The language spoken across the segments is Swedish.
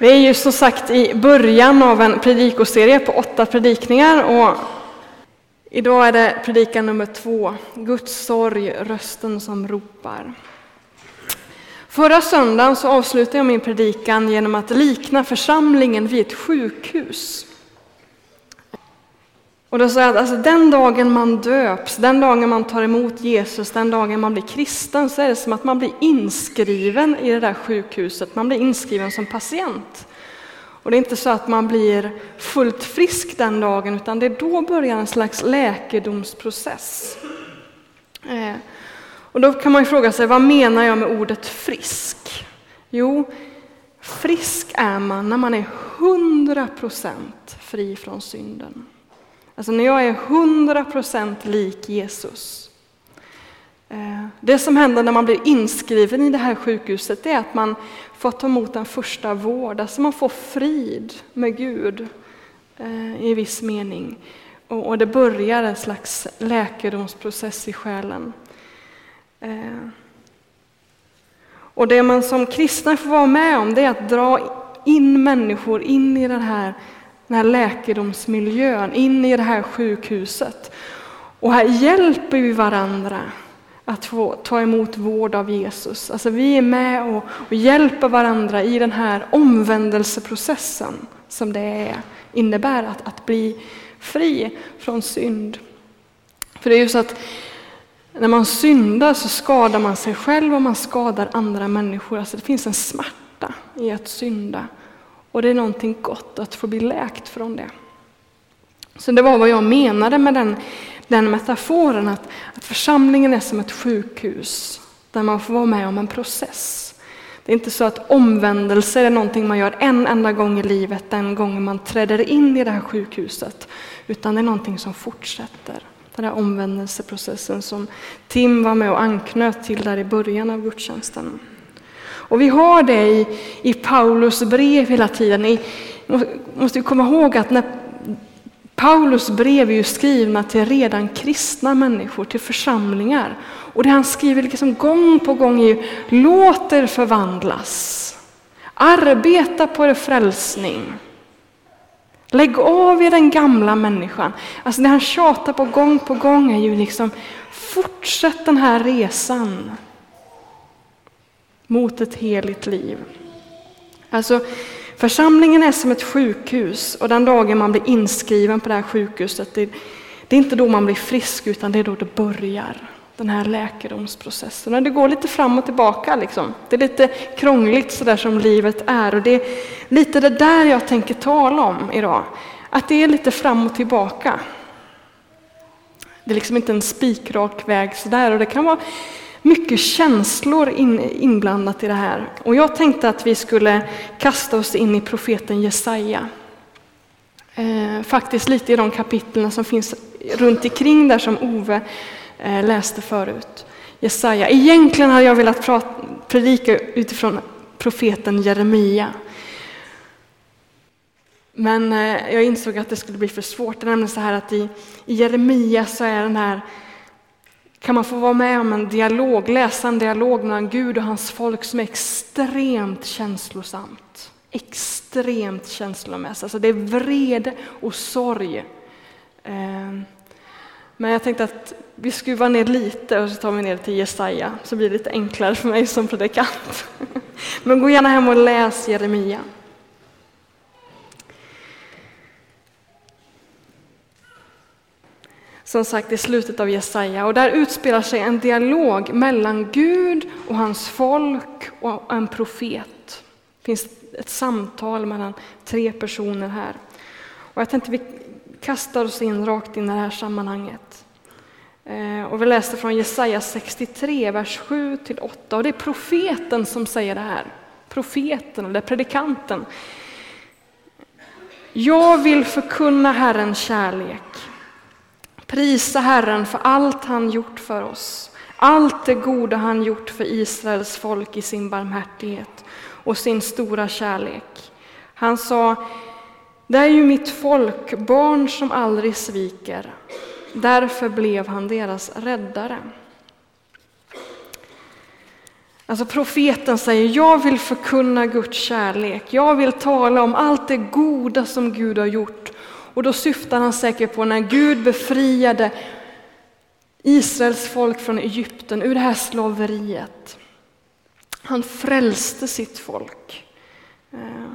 Vi är ju som sagt i början av en predikoserie på åtta predikningar och idag är det predikan nummer två, Guds sorg, rösten som ropar. Förra söndagen så avslutade jag min predikan genom att likna församlingen vid ett sjukhus. Och då sa jag att alltså, den dagen man döps, den dagen man tar emot Jesus, den dagen man blir kristen, så är det som att man blir inskriven i det där sjukhuset. Man blir inskriven som patient. Och det är inte så att man blir fullt frisk den dagen, utan det är då börjar en slags läkedomsprocess. Eh, och då kan man fråga sig, vad menar jag med ordet frisk? Jo, frisk är man när man är 100% fri från synden. Alltså när jag är 100% lik Jesus. Eh, det som händer när man blir inskriven i det här sjukhuset är att man får ta emot en första vård, alltså man får frid med Gud eh, i viss mening. Och det börjar en slags läkedomsprocess i själen. Eh, och det man som kristna får vara med om det är att dra in människor in i den här den här läkedomsmiljön, in i det här sjukhuset. Och här hjälper vi varandra att få ta emot vård av Jesus. Alltså vi är med och, och hjälper varandra i den här omvändelseprocessen som det är, innebär att, att bli fri från synd. För det är ju så att när man syndar så skadar man sig själv och man skadar andra människor. Alltså det finns en smärta i att synda. Och det är någonting gott att få bli läkt från det. Så det var vad jag menade med den, den metaforen, att, att församlingen är som ett sjukhus där man får vara med om en process. Det är inte så att omvändelse är någonting man gör en enda gång i livet, den gången man träder in i det här sjukhuset, utan det är någonting som fortsätter. Den här omvändelseprocessen som Tim var med och anknöt till där i början av gudstjänsten. Och vi har det i, i Paulus brev hela tiden. Ni måste komma ihåg att när Paulus brev är ju skrivna till redan kristna människor, till församlingar. Och det han skriver liksom gång på gång är ju, låt er förvandlas. Arbeta på er frälsning. Lägg av er den gamla människan. Alltså det han tjatar på gång på gång är ju liksom, fortsätt den här resan mot ett heligt liv. Alltså, församlingen är som ett sjukhus och den dagen man blir inskriven på det här sjukhuset, det, det är inte då man blir frisk utan det är då det börjar, den här läkedomsprocessen. Och det går lite fram och tillbaka. Liksom. Det är lite krångligt sådär som livet är och det är lite det där jag tänker tala om idag. Att det är lite fram och tillbaka. Det är liksom inte en spikrak väg sådär och det kan vara mycket känslor in, inblandat i det här. Och jag tänkte att vi skulle kasta oss in i profeten Jesaja. Eh, faktiskt lite i de kapitlen som finns runt omkring där som Ove eh, läste förut. Jesaja. Egentligen hade jag velat prata, predika utifrån profeten Jeremia. Men eh, jag insåg att det skulle bli för svårt. Det är nämligen så här att i, i Jeremia så är den här kan man få vara med om en dialog, läsa en dialog mellan Gud och hans folk som är extremt känslosamt. Extremt känslomässigt. Alltså det är vrede och sorg. Ehm, men jag tänkte att vi skruvar ner lite och så tar vi ner till Jesaja, så blir det lite enklare för mig som predikant. Men gå gärna hem och läs Jeremia. Som sagt i slutet av Jesaja. Och där utspelar sig en dialog mellan Gud och hans folk och en profet. Det finns ett samtal mellan tre personer här. Och jag tänkte vi kastar oss in rakt in i det här sammanhanget. Eh, och vi läser från Jesaja 63, vers 7-8. Och det är profeten som säger det här. Profeten, eller predikanten. Jag vill förkunna Herrens kärlek Prisa Herren för allt han gjort för oss, allt det goda han gjort för Israels folk i sin barmhärtighet och sin stora kärlek. Han sa, det är ju mitt folk, barn som aldrig sviker. Därför blev han deras räddare. Alltså profeten säger, jag vill förkunna Guds kärlek. Jag vill tala om allt det goda som Gud har gjort. Och då syftar han säkert på när Gud befriade Israels folk från Egypten, ur det här slaveriet. Han frälste sitt folk. Eh,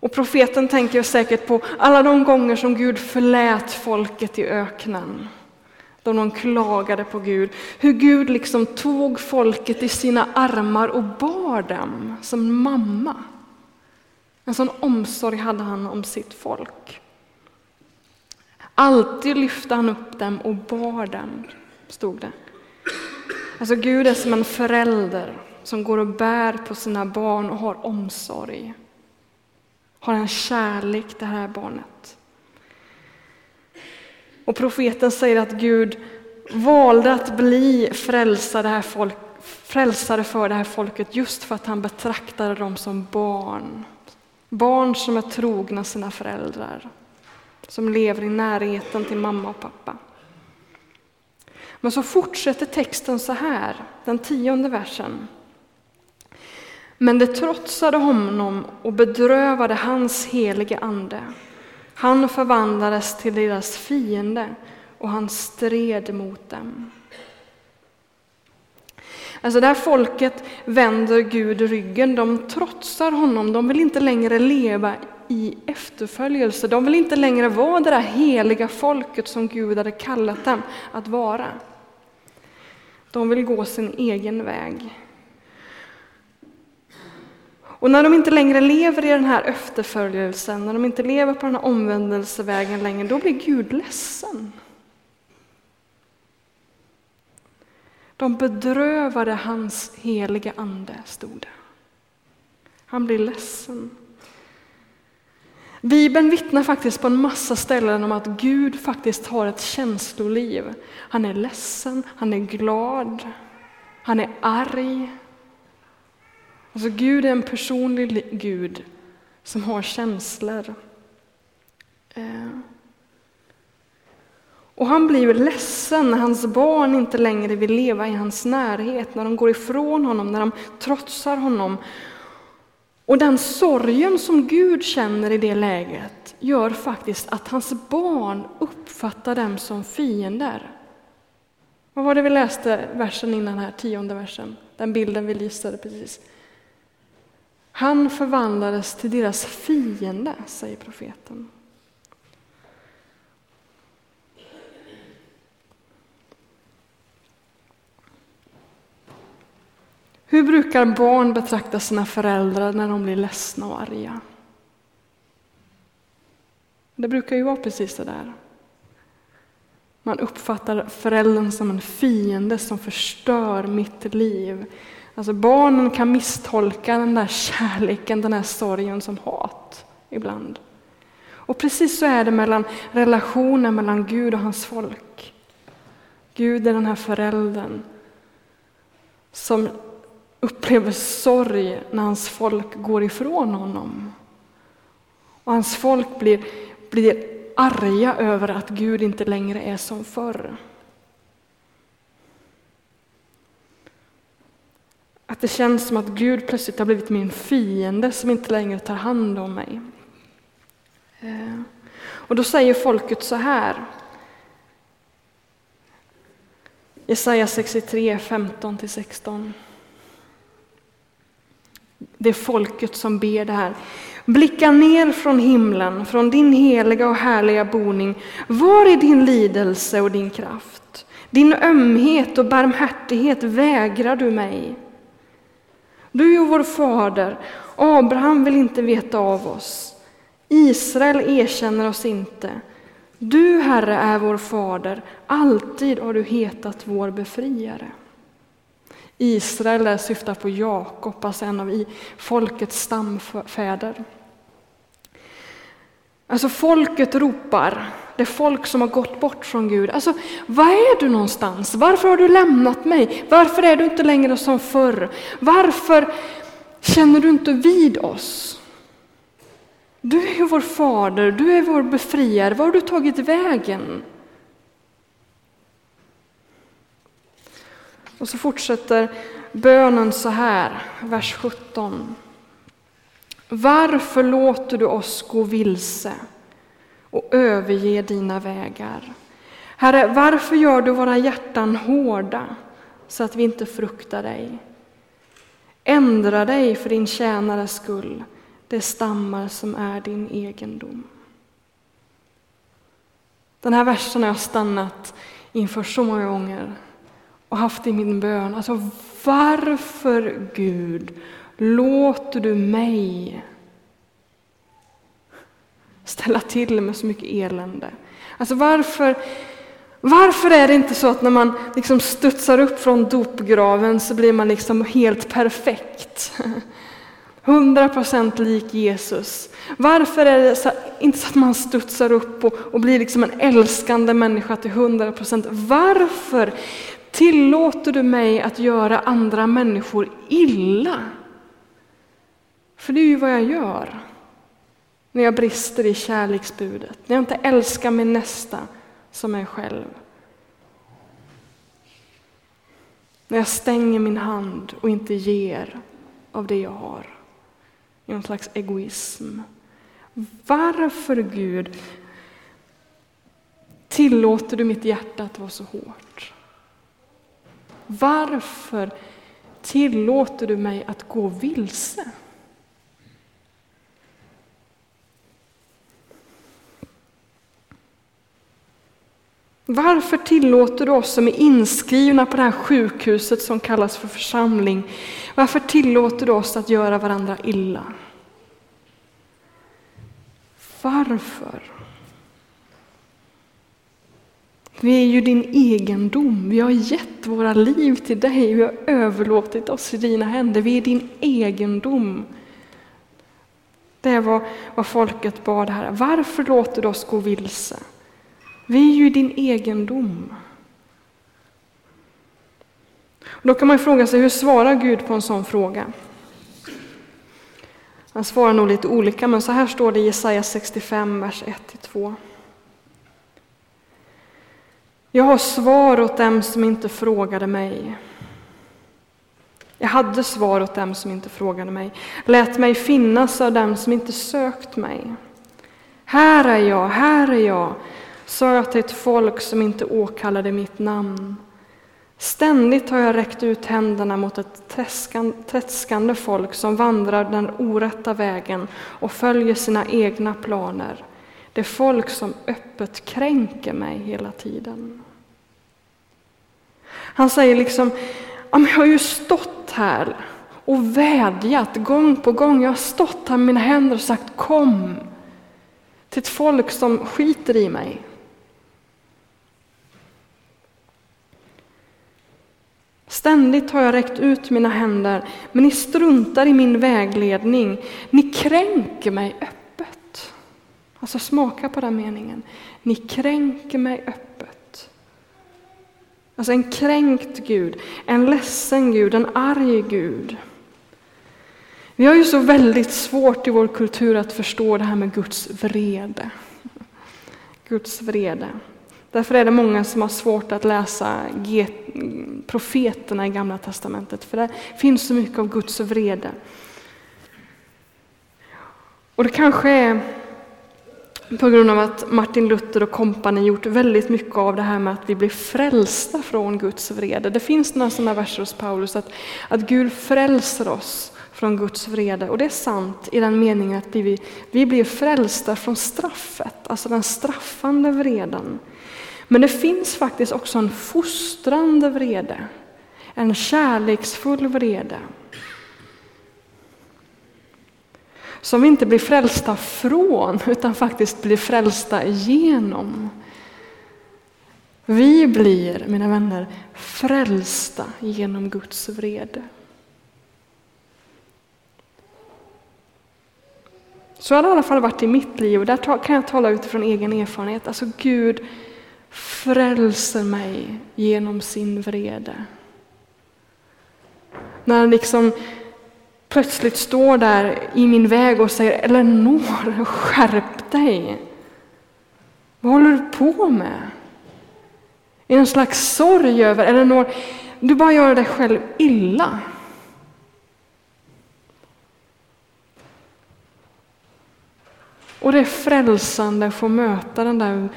och profeten tänker säkert på alla de gånger som Gud förlät folket i öknen. Då de klagade på Gud. Hur Gud liksom tog folket i sina armar och bar dem som mamma. En sån omsorg hade han om sitt folk. Alltid lyfte han upp dem och bar dem, stod det. Alltså Gud är som en förälder som går och bär på sina barn och har omsorg. Har en kärlek det här barnet. Och profeten säger att Gud valde att bli frälsare, här folk, frälsare för det här folket just för att han betraktade dem som barn. Barn som är trogna sina föräldrar som lever i närheten till mamma och pappa. Men så fortsätter texten så här, den tionde versen. Men det trotsade honom och bedrövade hans helige ande. Han förvandlades till deras fiende och han stred mot dem. Alltså det här folket vänder Gud ryggen, de trotsar honom, de vill inte längre leva i efterföljelse. De vill inte längre vara det där heliga folket som Gud hade kallat dem att vara. De vill gå sin egen väg. Och när de inte längre lever i den här efterföljelsen, när de inte lever på den här omvändelsevägen längre, då blir Gud ledsen. De bedrövade hans heliga ande, stod det. Han blir ledsen. Bibeln vittnar faktiskt på en massa ställen om att Gud faktiskt har ett känsloliv. Han är ledsen, han är glad, han är arg. Alltså Gud är en personlig Gud som har känslor. Eh. Och han blir ledsen när hans barn inte längre vill leva i hans närhet, när de går ifrån honom, när de trotsar honom och den sorgen som Gud känner i det läget gör faktiskt att hans barn uppfattar dem som fiender. Vad var det vi läste versen innan här, tionde versen? Den bilden vi visade precis. Han förvandlades till deras fiende, säger profeten. Hur brukar barn betrakta sina föräldrar när de blir ledsna och arga? Det brukar ju vara precis så där. Man uppfattar föräldern som en fiende som förstör mitt liv. Alltså barnen kan misstolka den där kärleken, den där sorgen som hat ibland. Och precis så är det mellan relationen mellan Gud och hans folk. Gud är den här föräldern som upplever sorg när hans folk går ifrån honom. Och hans folk blir, blir arga över att Gud inte längre är som förr. Att det känns som att Gud plötsligt har blivit min fiende som inte längre tar hand om mig. Eh, och då säger folket så här. Jesaja 63, 15-16. Det är folket som ber det här. Blicka ner från himlen, från din heliga och härliga boning. Var är din lidelse och din kraft? Din ömhet och barmhärtighet vägrar du mig. Du är vår fader, Abraham vill inte veta av oss. Israel erkänner oss inte. Du, Herre, är vår fader, alltid har du hetat vår befriare. Israel där syftar på Jakob, alltså en av folkets stamfäder. Alltså folket ropar, det folk som har gått bort från Gud. Alltså, var är du någonstans? Varför har du lämnat mig? Varför är du inte längre som förr? Varför känner du inte vid oss? Du är ju vår fader, du är vår befriare. Var har du tagit vägen? Och så fortsätter bönen så här, vers 17. Varför låter du oss gå vilse och överge dina vägar? Herre, varför gör du våra hjärtan hårda så att vi inte fruktar dig? Ändra dig för din tjänares skull, det stammar som är din egendom. Den här versen har jag stannat inför så många gånger och haft i min bön. Alltså, varför Gud låter du mig ställa till med så mycket elände? Alltså varför, varför är det inte så att när man liksom studsar upp från dopgraven så blir man liksom helt perfekt? 100% lik Jesus. Varför är det så, inte så att man studsar upp och, och blir liksom en älskande människa till 100%? Varför tillåter du mig att göra andra människor illa? För det är ju vad jag gör när jag brister i kärleksbudet, när jag inte älskar min nästa som mig själv. När jag stänger min hand och inte ger av det jag har i någon slags egoism. Varför, Gud, tillåter du mitt hjärta att vara så hårt? Varför tillåter du mig att gå vilse? Varför tillåter du oss som är inskrivna på det här sjukhuset som kallas för församling, varför tillåter du oss att göra varandra illa? Varför? Vi är ju din egendom. Vi har gett våra liv till dig. Vi har överlåtit oss i dina händer. Vi är din egendom. Det är vad, vad folket bad här. Varför låter du oss gå vilse? Vi är ju din egendom. Då kan man fråga sig, hur svarar Gud på en sån fråga? Han svarar nog lite olika, men så här står det i Jesaja 65, vers 1-2. Jag har svar åt dem som inte frågade mig. Jag hade svar åt dem som inte frågade mig, lät mig finnas av dem som inte sökt mig. Här är jag, här är jag, sa jag till ett folk som inte åkallade mitt namn. Ständigt har jag räckt ut händerna mot ett träskande folk som vandrar den orätta vägen och följer sina egna planer. Det är folk som öppet kränker mig hela tiden. Han säger liksom, jag har ju stått här och vädjat gång på gång. Jag har stått här med mina händer och sagt kom till ett folk som skiter i mig. Ständigt har jag räckt ut mina händer, men ni struntar i min vägledning. Ni kränker mig öppet. Alltså smaka på den meningen. Ni kränker mig öppet. Alltså en kränkt Gud, en ledsen Gud, en arg Gud. Vi har ju så väldigt svårt i vår kultur att förstå det här med Guds vrede. Guds vrede. Därför är det många som har svårt att läsa profeterna i Gamla Testamentet, för det finns så mycket av Guds vrede. Och det kanske är på grund av att Martin Luther och kompani gjort väldigt mycket av det här med att vi blir frälsta från Guds vrede. Det finns några sådana verser hos Paulus att, att Gud frälser oss från Guds vrede. Och det är sant i den meningen att vi, vi blir frälsta från straffet, alltså den straffande vreden. Men det finns faktiskt också en fostrande vrede, en kärleksfull vrede. Som vi inte blir frälsta från, utan faktiskt blir frälsta genom. Vi blir, mina vänner, frälsta genom Guds vrede. Så har det i alla fall varit i mitt liv och där kan jag tala utifrån egen erfarenhet. Alltså Gud frälser mig genom sin vrede. När han liksom plötsligt står där i min väg och säger Eleanor, skärp dig! Vad håller du på med? I en slags sorg över Eleanor, Du bara gör dig själv illa. Och det är frälsande att få möta den där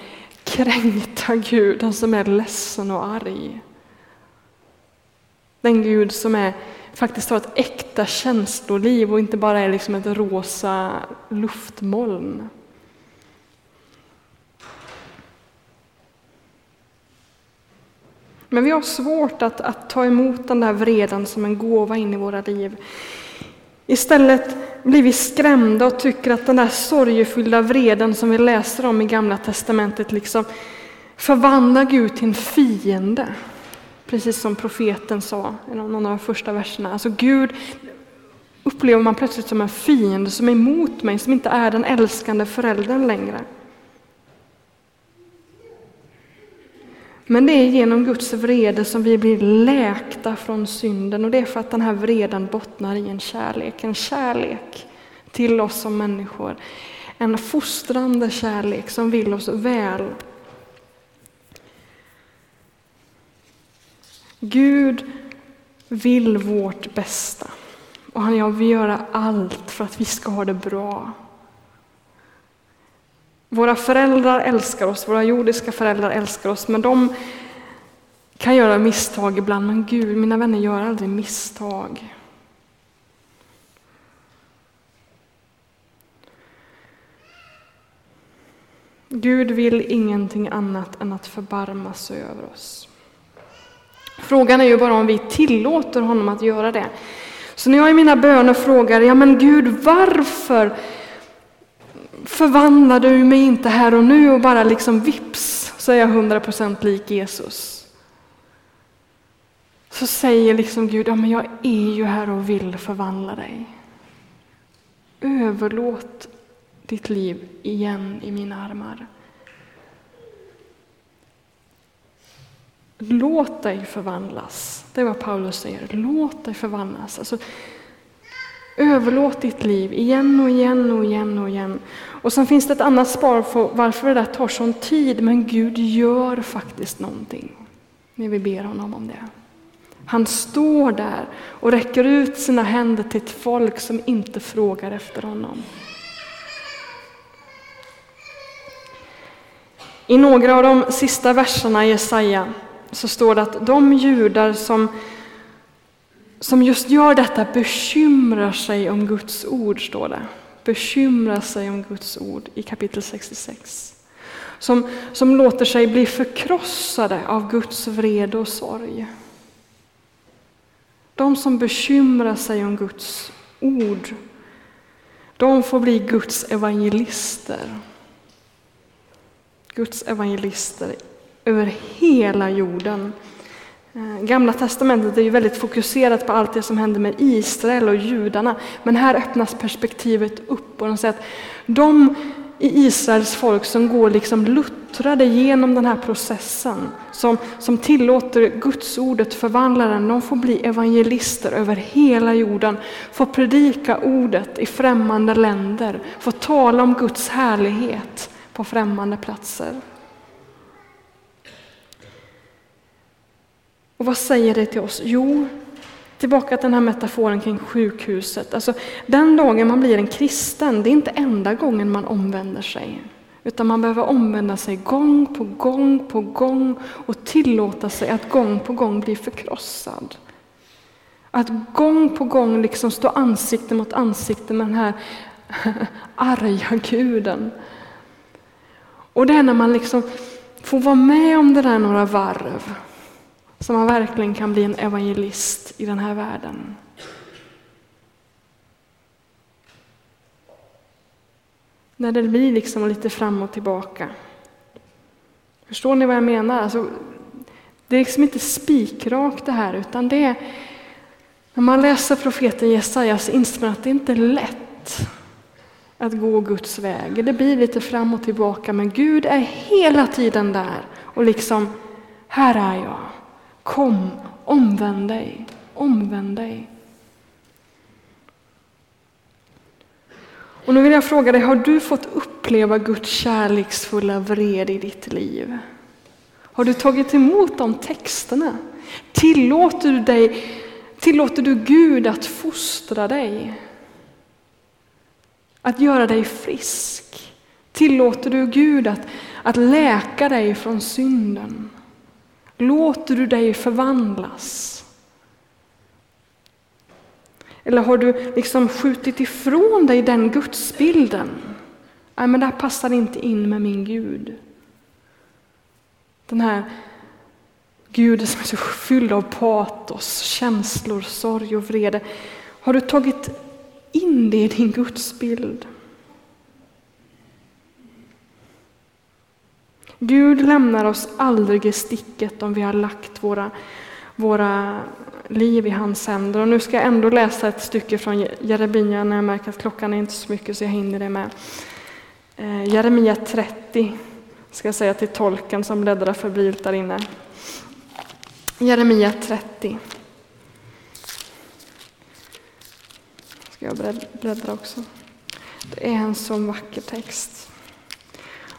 kränkta guden som är ledsen och arg. Den Gud som är, faktiskt har ett äkta känsloliv och inte bara är liksom ett rosa luftmoln. Men vi har svårt att, att ta emot den där vreden som en gåva in i våra liv. Istället blir vi skrämda och tycker att den där sorgefyllda vreden som vi läser om i Gamla Testamentet liksom förvandlar Gud till en fiende. Precis som profeten sa i någon av de första verserna. Alltså Gud upplever man plötsligt som en fiende som är emot mig, som inte är den älskande föräldern längre. Men det är genom Guds vrede som vi blir läkta från synden och det är för att den här vreden bottnar i en kärlek, en kärlek till oss som människor. En fostrande kärlek som vill oss väl. Gud vill vårt bästa och han vill göra allt för att vi ska ha det bra. Våra föräldrar älskar oss, våra jordiska föräldrar älskar oss, men de kan göra misstag ibland. Men Gud, mina vänner, gör aldrig misstag. Gud vill ingenting annat än att förbarma sig över oss. Frågan är ju bara om vi tillåter honom att göra det. Så när jag i mina böner frågar, ja men Gud, varför förvandlar du mig inte här och nu och bara liksom vips så är jag hundra procent lik Jesus. Så säger liksom Gud, ja men jag är ju här och vill förvandla dig. Överlåt ditt liv igen i mina armar. Låt dig förvandlas. Det är vad Paulus säger. Låt dig förvandlas. Alltså, överlåt ditt liv igen och igen och igen och igen. Och sen finns det ett annat svar på varför det där tar sån tid, men Gud gör faktiskt någonting när vi ber honom om det. Han står där och räcker ut sina händer till ett folk som inte frågar efter honom. I några av de sista verserna i Jesaja så står det att de judar som, som just gör detta bekymrar sig om Guds ord, står det. Bekymrar sig om Guds ord i kapitel 66. Som, som låter sig bli förkrossade av Guds vrede och sorg. De som bekymrar sig om Guds ord, de får bli Guds evangelister. Guds evangelister över hela jorden. Eh, Gamla testamentet är ju väldigt fokuserat på allt det som händer med Israel och judarna. Men här öppnas perspektivet upp och de säger att de i Israels folk som går liksom luttrade genom den här processen, som, som tillåter Guds ordet förvandla den, de får bli evangelister över hela jorden, Får predika ordet i främmande länder, får tala om Guds härlighet på främmande platser. Och vad säger det till oss? Jo, tillbaka till den här metaforen kring sjukhuset. Alltså, den dagen man blir en kristen, det är inte enda gången man omvänder sig. Utan man behöver omvända sig gång på gång på gång och tillåta sig att gång på gång bli förkrossad. Att gång på gång liksom stå ansikte mot ansikte med den här arga guden. Och det är när man liksom får vara med om det där några varv så man verkligen kan bli en evangelist i den här världen. När det blir liksom lite fram och tillbaka. Förstår ni vad jag menar? Alltså, det är liksom inte spikrakt det här, utan det är när man läser profeten Jesaja så inser man att det inte är lätt att gå Guds väg. Det blir lite fram och tillbaka, men Gud är hela tiden där och liksom, här är jag. Kom, omvänd dig, omvänd dig. Och nu vill jag fråga dig, har du fått uppleva Guds kärleksfulla vrede i ditt liv? Har du tagit emot de texterna? Tillåter du, dig, tillåter du Gud att fostra dig? Att göra dig frisk? Tillåter du Gud att, att läka dig från synden? Låter du dig förvandlas? Eller har du liksom skjutit ifrån dig den gudsbilden? Nej, men det här passar inte in med min Gud. Den här Guden som är så fylld av patos, känslor, sorg och vrede. Har du tagit in det i din gudsbild? Gud lämnar oss aldrig i sticket om vi har lagt våra, våra liv i hans händer. Och nu ska jag ändå läsa ett stycke från Jeremia när jag märker att klockan är inte så mycket så jag hinner det med. Eh, Jeremia 30 ska jag säga till tolken som bläddrar febrilt där inne. Jeremia 30. Ska jag bläddra också. Det är en så vacker text.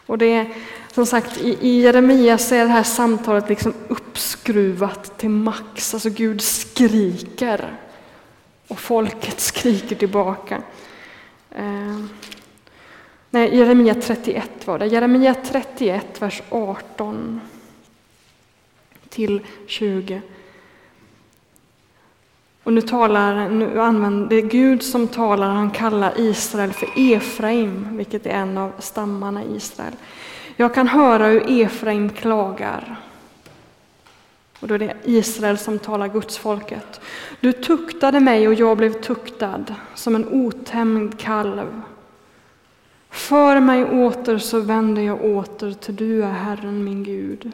Och det är som sagt i, i Jeremia så är det här samtalet liksom uppskruvat till max. Alltså Gud skriker och folket skriker tillbaka. Eh, nej, Jeremia 31 var det. Jeremia 31, vers 18 till 20. Och nu talar, nu använder det Gud som talar, han kallar Israel för Efraim, vilket är en av stammarna i Israel. Jag kan höra hur Efraim klagar. Och då är det Israel som talar Guds folket. Du tuktade mig och jag blev tuktad som en otämjd kalv. För mig åter så vänder jag åter till du är Herren min Gud.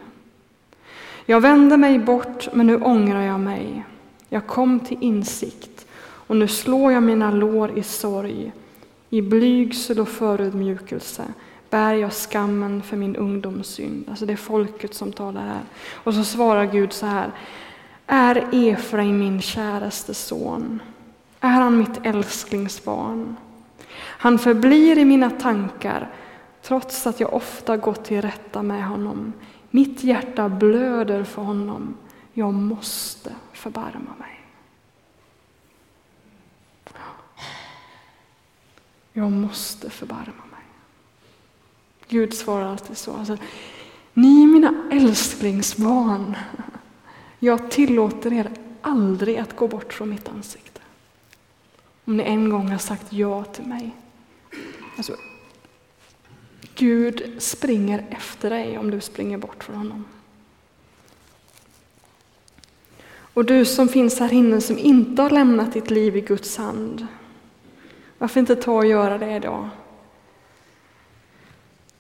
Jag vände mig bort men nu ångrar jag mig. Jag kom till insikt och nu slår jag mina lår i sorg, i blygsel och förödmjukelse bär jag skammen för min ungdomssynd. Alltså det är folket som talar här. Och så svarar Gud så här. Är Efraim min käraste son? Är han mitt älsklingsbarn? Han förblir i mina tankar trots att jag ofta gått till rätta med honom. Mitt hjärta blöder för honom. Jag måste förbarma mig. Jag måste förbarma. Gud svarar alltid så. Alltså, Ni är mina älsklingsbarn. Jag tillåter er aldrig att gå bort från mitt ansikte. Om ni en gång har sagt ja till mig. Alltså, Gud springer efter dig om du springer bort från honom. Och du som finns här inne som inte har lämnat ditt liv i Guds hand. Varför inte ta och göra det idag?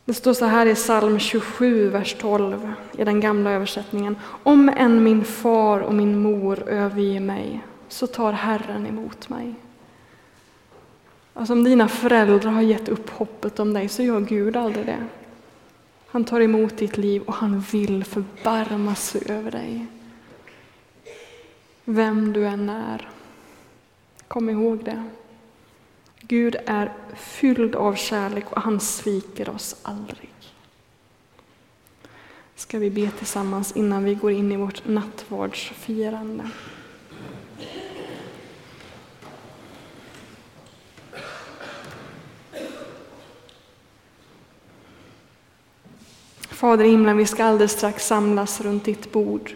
Det står så här i psalm 27, vers 12 i den gamla översättningen. Om än min far och min mor överger mig, så tar Herren emot mig. Alltså om dina föräldrar har gett upp hoppet om dig, så gör Gud aldrig det. Han tar emot ditt liv och han vill förbarma sig över dig. Vem du än är. Kom ihåg det. Gud är fylld av kärlek och han sviker oss aldrig. Ska vi be tillsammans innan vi går in i vårt nattvardsfirande. Fader i himlen, vi ska alldeles strax samlas runt ditt bord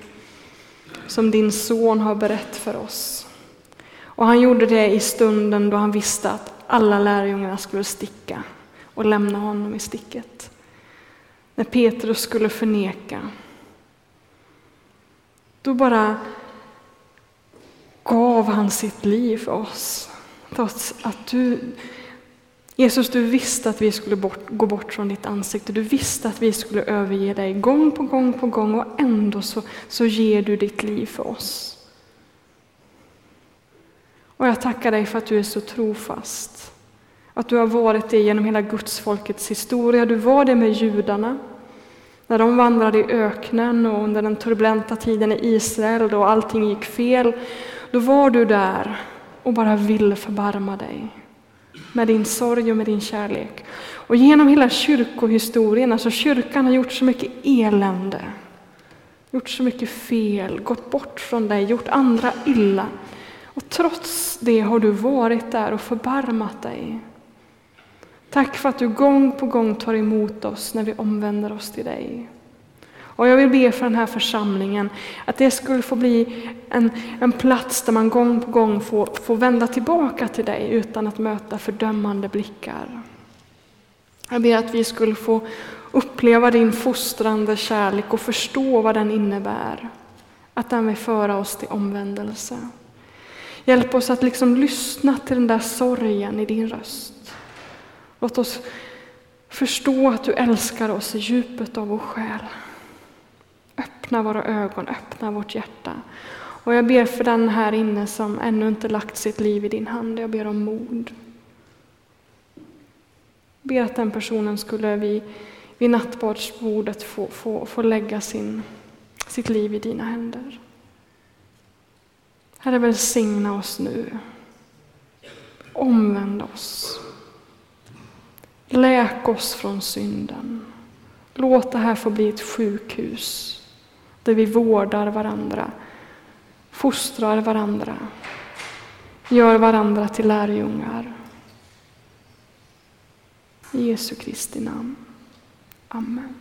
som din son har berättat för oss. Och han gjorde det i stunden då han visste att alla lärjungarna skulle sticka och lämna honom i sticket. När Petrus skulle förneka, då bara gav han sitt liv för oss. Trots att du, Jesus, du visste att vi skulle bort, gå bort från ditt ansikte. Du visste att vi skulle överge dig gång på gång på gång och ändå så, så ger du ditt liv för oss. Och jag tackar dig för att du är så trofast. Att du har varit det genom hela Guds folkets historia. Du var det med judarna. När de vandrade i öknen och under den turbulenta tiden i Israel då allting gick fel. Då var du där och bara ville förbarma dig med din sorg och med din kärlek. Och genom hela kyrkohistorien, alltså kyrkan har gjort så mycket elände. gjort så mycket fel, gått bort från dig, gjort andra illa. Och trots det har du varit där och förbarmat dig. Tack för att du gång på gång tar emot oss när vi omvänder oss till dig. Och jag vill be för den här församlingen att det skulle få bli en, en plats där man gång på gång får, får vända tillbaka till dig utan att möta fördömande blickar. Jag ber att vi skulle få uppleva din fostrande kärlek och förstå vad den innebär. Att den vill föra oss till omvändelse. Hjälp oss att liksom lyssna till den där sorgen i din röst. Låt oss förstå att du älskar oss i djupet av vår själ. Öppna våra ögon, öppna vårt hjärta. Och jag ber för den här inne som ännu inte lagt sitt liv i din hand. Jag ber om mod. Jag ber att den personen skulle vid, vid nattvardsbordet få, få, få lägga sin, sitt liv i dina händer. Herre, välsigna oss nu. Omvänd oss. Läk oss från synden. Låt det här få bli ett sjukhus där vi vårdar varandra, fostrar varandra, gör varandra till lärjungar. I Jesu Kristi namn. Amen.